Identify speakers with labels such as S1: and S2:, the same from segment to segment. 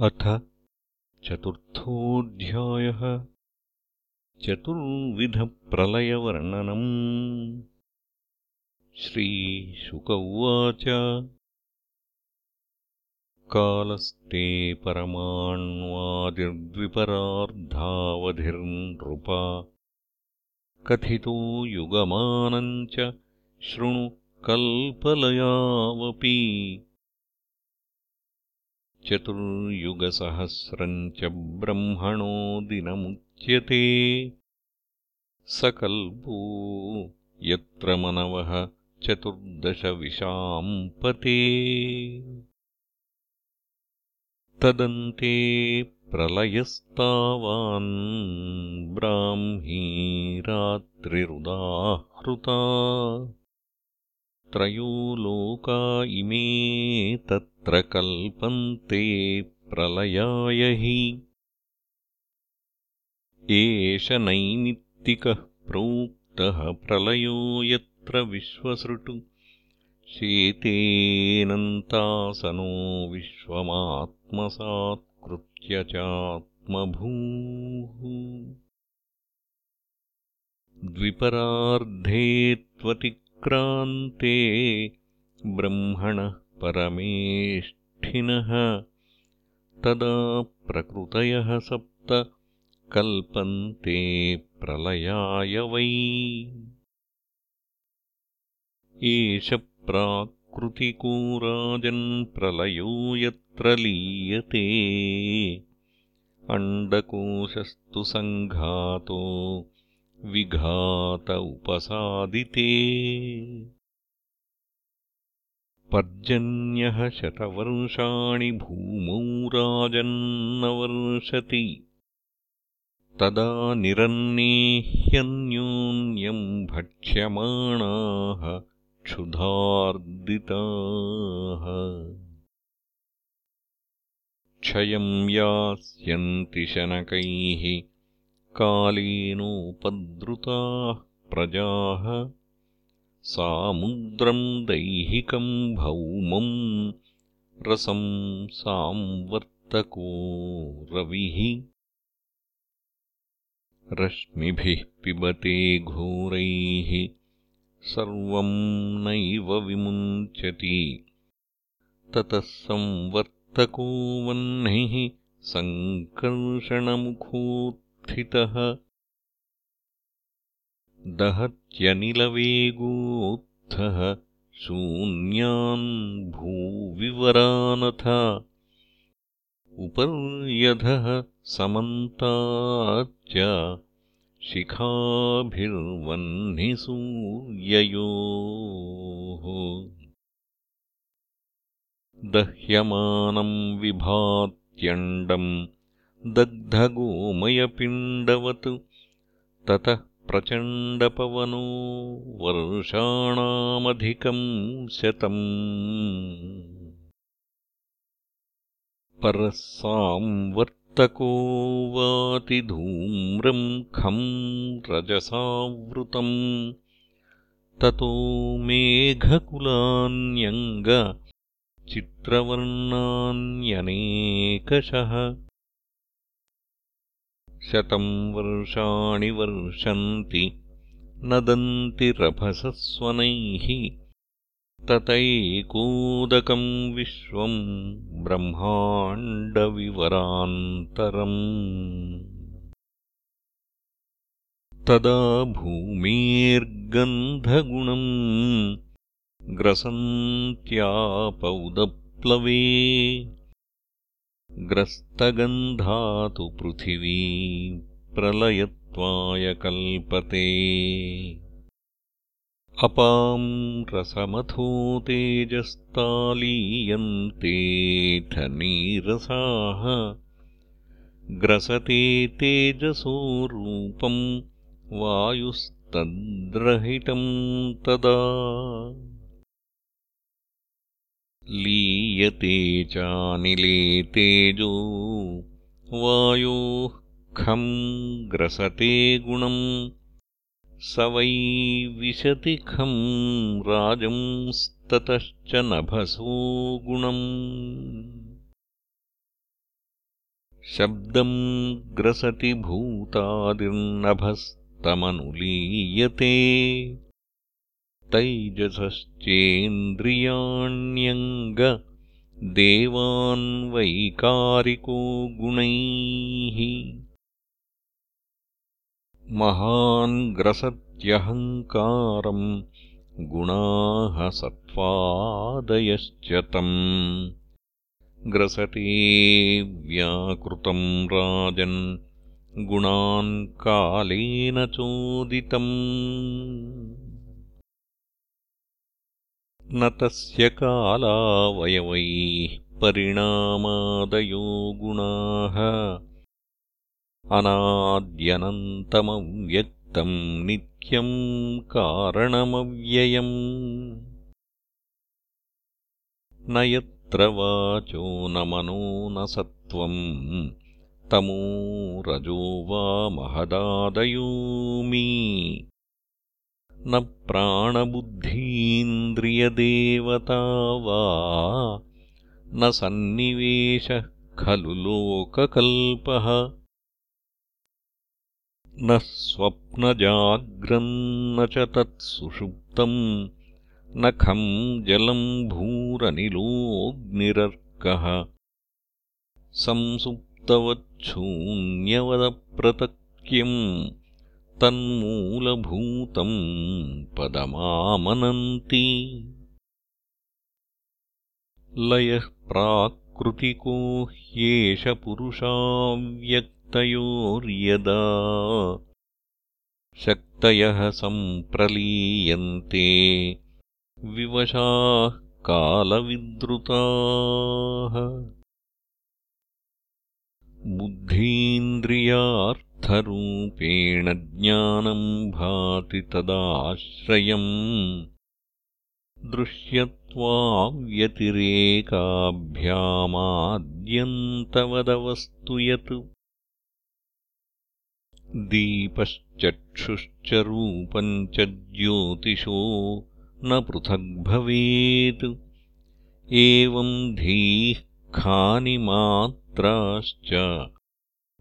S1: अथ चतुर्थोऽध्यायः चतुर्विधप्रलयवर्णनम्। श्रीशुक उवाच कालस्ते परमाण्वादिर्द्विपरार्धावधिर्नृपा। कथितो युगमानम् च शृणु कल्पलयावपि चतुर्युगसहस्रम् च ब्रह्मणो दिनमुच्यते। स कल्पो यत्र मनवः चतुर्दशविशाम्पते तदन्ते प्रलयस्तावान् ब्राह्मी रात्रिरुदाहृता त्रयो लोका इमे तत्र कल्पन्ते प्रलयाय हि। एष नैमित्तिकः प्रोक्तः प्रलयो यत्र विश्वसृटु। शेतेनन्तासनो विश्वमात्मसात्कृत्य चात्मभूः। द्विपरार्धे त्वति क्रान्ते ब्रह्मणः परमेष्ठिनः। तदा प्रकृतयः सप्त कल्पन्ते प्रलयाय वै। एष प्राकृतिको राजन्प्रलयो यत्र लीयते। अण्डकोशस्तु सङ्घातो विघात उपसादिते। पर्जन्यः शतवर्षाणि भूमौ राजन्नवर्षति। तदा निरन्नेह्यन्योन्यम् भक्ष्यमाणाः क्षुधार्दिताः। क्षयम् यास्यन्ति शनकैः कालेनोपद्रुताः प्रजाः सामुद्रम् दैहिकम् भौमम् रसम् सांवर्तको रविः। रश्मिभिः पिबते घोरैः सर्वम् नैव विमुञ्चति। ततः संवर्तको वह्निः सङ्कर्षणमुखोत् दहत्यनिलवेगोत्थः शून्यान् भूविवरानथ। उपर्यधः समन्ताच्च शिखाभिर्वह्निसूर्ययोः। दह्यमानम् विभात्यण्डम् दग्धगोमयपिण्डवत्। ततः प्रचण्डपवनो वर्षाणामधिकम् शतम्। परः सांवर्तको वातिधूम्रम् खम् रजसावृतम्। ततो मेघकुलान्यङ्ग चित्रवर्णान्यनेकशः शतम् वर्षाणि वर्षन्ति नदन्ति रभसस्वनैः ततैकोदकम् विश्वम् ब्रह्माण्डविवरान्तरम्। तदा भूमेर्गन्धगुणम् ग्रसन्त्यापौदप्लवे ग्रस्तगन्धातु पृथिवी प्रलयत्वाय कल्पते। अपाम् रसमथो तेजस्तालीयन्तेऽथ नीरसाः ग्रसते तेजसो रूपम् वायुस्तद्रहितम् तदा लीयते चानिले तेजो वायोः खम् ग्रसते गुणम् स वै विशति खम् राजंस्ततश्च नभसो गुणम्। शब्दम् ग्रसति भूतादिर्नभस्तमनुलीयते तैजसश्चेन्द्रियाण्यङ्ग देवान्वैकारिको गुणैः। महान् ग्रसत्यहङ्कारम् गुणाः सत्त्वादयश्च तम्। ग्रसते व्याकृतम् राजन् गुणान् कालेन चोदितम् न तस्य कालावयवैः परिणामादयो गुणाः। अनाद्यनन्तमव्यक्तम् नित्यम् कारणमव्ययम्। न यत्र वाचो न मनो न सत्त्वम् तमो रजो वा महदादयोमि न प्राणबुद्धीन्द्रियदेवता वा न सन्निवेशः खलु लोककल्पः न स्वप्नजाग्रन्न च तत्सुषुप्तम् न खम् जलम् भूरनिलोऽग्निरर्कः संसुप्तवच्छून्यवदप्रतक्यम् तन्मूलभूतम् पदमामनन्ति। लयः प्राकृतिको ह्येष पुरुषाव्यक्तयोर्यदा शक्तयः सम्प्रलीयन्ते विवशाः कालविद्रुताः। बुद्धीन्द्रियार्थ रूपेण ज्ञानम् भाति तदाश्रयम्। दृश्यत्वाव्यतिरेकाभ्यामाद्यन्तवदवस्तु यत्। दीपश्चक्षुश्च रूपम् च ज्योतिषो न पृथग्भवेत् एवम् धीः खानि मात्राश्च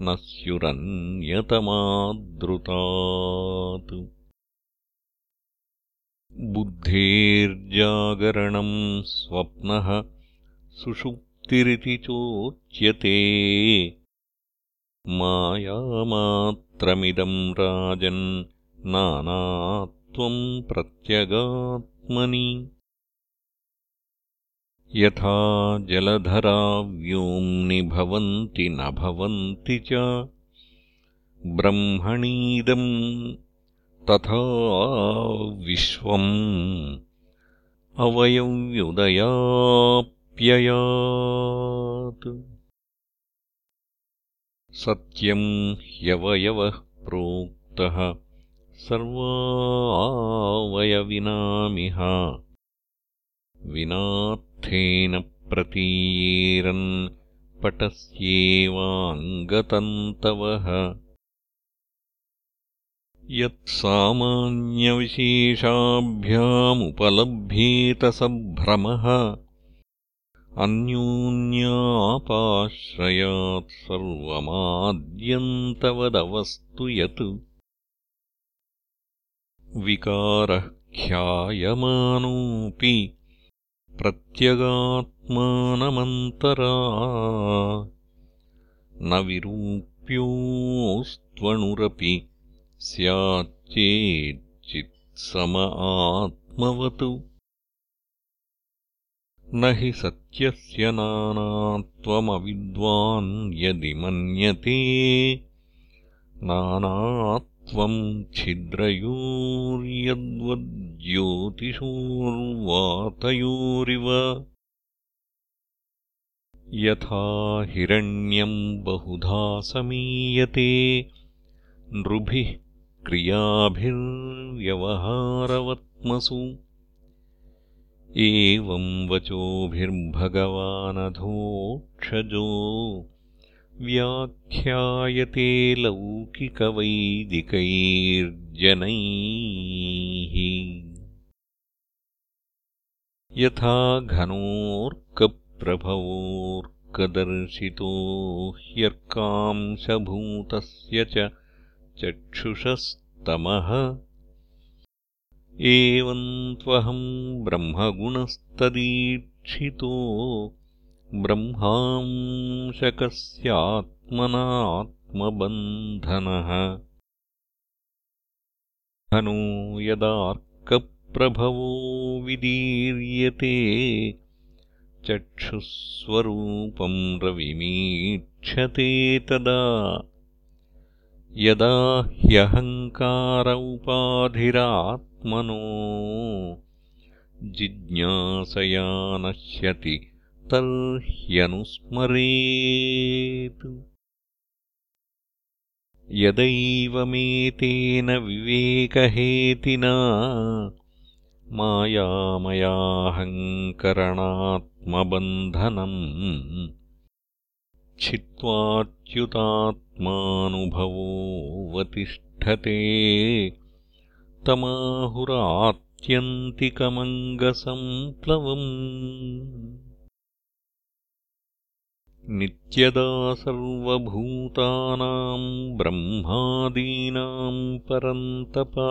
S1: न स्युरन्यतमादृतात् बुद्धेर्जागरणम् स्वप्नः सुषुप्तिरिति चोच्यते। मायामात्रमिदम् राजन् नानात्वम् प्रत्यगात्मनि यथा जलधरा व्योम्नि भवन्ति न भवन्ति च। ब्रह्मणीदम् तथा विश्वम् अवयव्युदयाप्ययात्। सत्यम् ह्यवयवः प्रोक्तः सर्वावयविनामिह प्रतीयेरन् पटस्येवाङ्गतन्तवः। यत्सामान्यविशेषाभ्यामुपलभ्येत स भ्रमः अन्योन्यापाश्रयात् सर्वमाद्यन्तवदवस्तु यत्। विकारः ख्यायमानोऽपि प्रत्यगात्मानमन्तरा न विरूप्योऽस्त्वणुरपि स्याच्चेच्चित्सम आत्मवत्। न हि सत्यस्य नानात्वमविद्वान् यदि मन्यते। नानात्वम् छिद्रयोर्यद्वद् ज्योतिषोर्वातयोरिव यथा हिरण्यम् बहुधा समीयते नृभिः क्रियाभिर्व्यवहारवत्मसु। एवम् वचोभिर्भगवानधोक्षजो व्याख्यायते लौकिकवैदिकैर्जनैः। यथा घनोऽर्कप्रभवोऽर्क लोकदर्शितो ह्यर्कांशभूतस्य च चक्षुषस्तमः। एवम् त्वहम् ब्रह्मगुणस्तदीक्षितो ब्रह्मांशकस्यात्मनात्मबन्धनः। धनो यदार्कप्रभवो विदीर्यते चक्षुस्वरूपम् रविमीक्षते तदा। यदा ह्यहङ्कार उपाधिरात्मनो जिज्ञासया नश्यति तर्ह्यनुस्मरेत् यदैवमेतेन विवेकहेतिना मायामयाहङ्करणात्मबन्धनम् छित्त्वाच्युतात्मानुभवोऽवतिष्ठते तमाहुरात्यन्तिकमङ्गसम्प्लवम् नित्यदा सर्वभूतानाम् ब्रह्मादीनाम् परन्तपा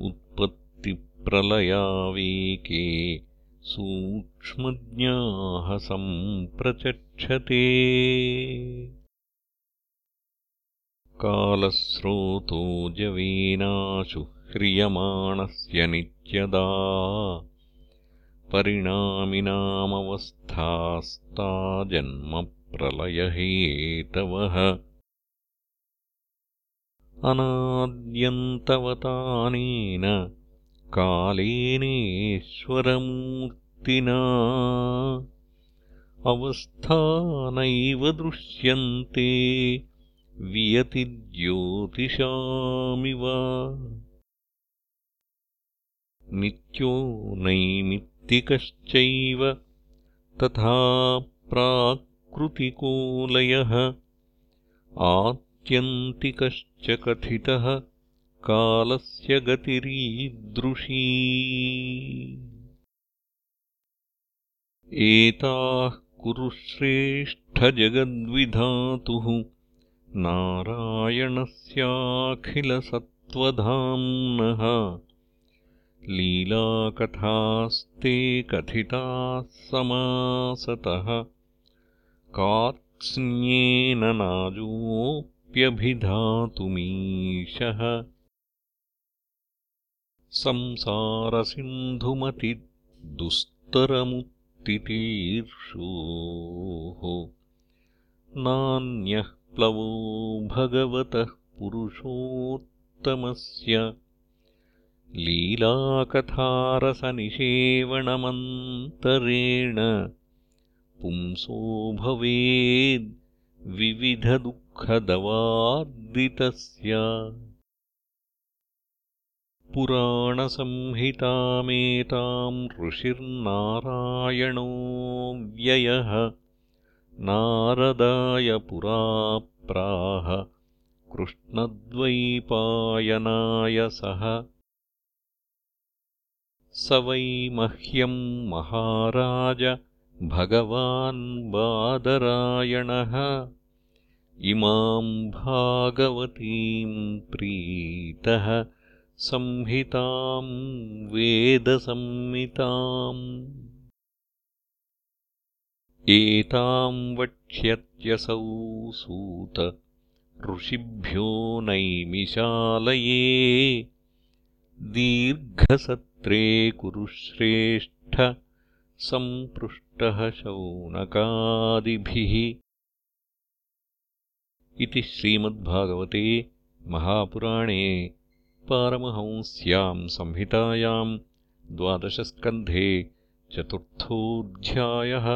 S1: उत्पत्तिप्रलयावेके सूक्ष्मज्ञाः सम्प्रचक्षते। कालस्रोतो जवीनाशु ह्रियमाणस्य नित्यदा परिणामिनामवस्थास्ता जन्मप्रलयहेतवः। अनाद्यन्तवतानेन कालेनेश्वरमूर्तिना अवस्था नैव दृश्यन्ते वियतिज्योतिषामिव नित्यो नैमित्तिकश्चैव तथा प्राकृतिको लयः आत्यन्तिकश्च कथितः कालस्य गतिरीदृशी। एताः कुरुश्रेष्ठजगद्विधातुः नारायणस्याखिलसत्त्वधाम्नः लीलाकथास्ते कथिताः समासतः। कार्त्स्न्येन नाजोऽप्यभिधातुमीशः। संसारसिन्धुमतिदुस्तरमुत्तितीर्षोः नान्यः प्लवो भगवतः पुरुषोत्तमस्य लीलाकथारसनिषेवणमन्तरेण पुंसो भवेद्विविधदुःखदवार्दितस्य पुराणसंहितामेताम् ऋषिर्नारायणो व्ययः नारदाय पुरा प्राह कृष्णद्वैपायनाय सः स वै मह्यम् महाराज भगवान् बादरायणः। इमाम् भागवतीम् प्रीतः संहिताम् वेदसंमिताम् एताम् वक्ष्यत्यसौ सूत ऋषिभ्यो नैमिषालये दीर्घसत्रे कुरुश्रेष्ठ सम्पृष्टः शौनकादिभिः। इति श्रीमद्भागवते महापुराणे पारमहंस्याम् संहितायाम् द्वादशस्कन्धे चतुर्थोऽध्यायः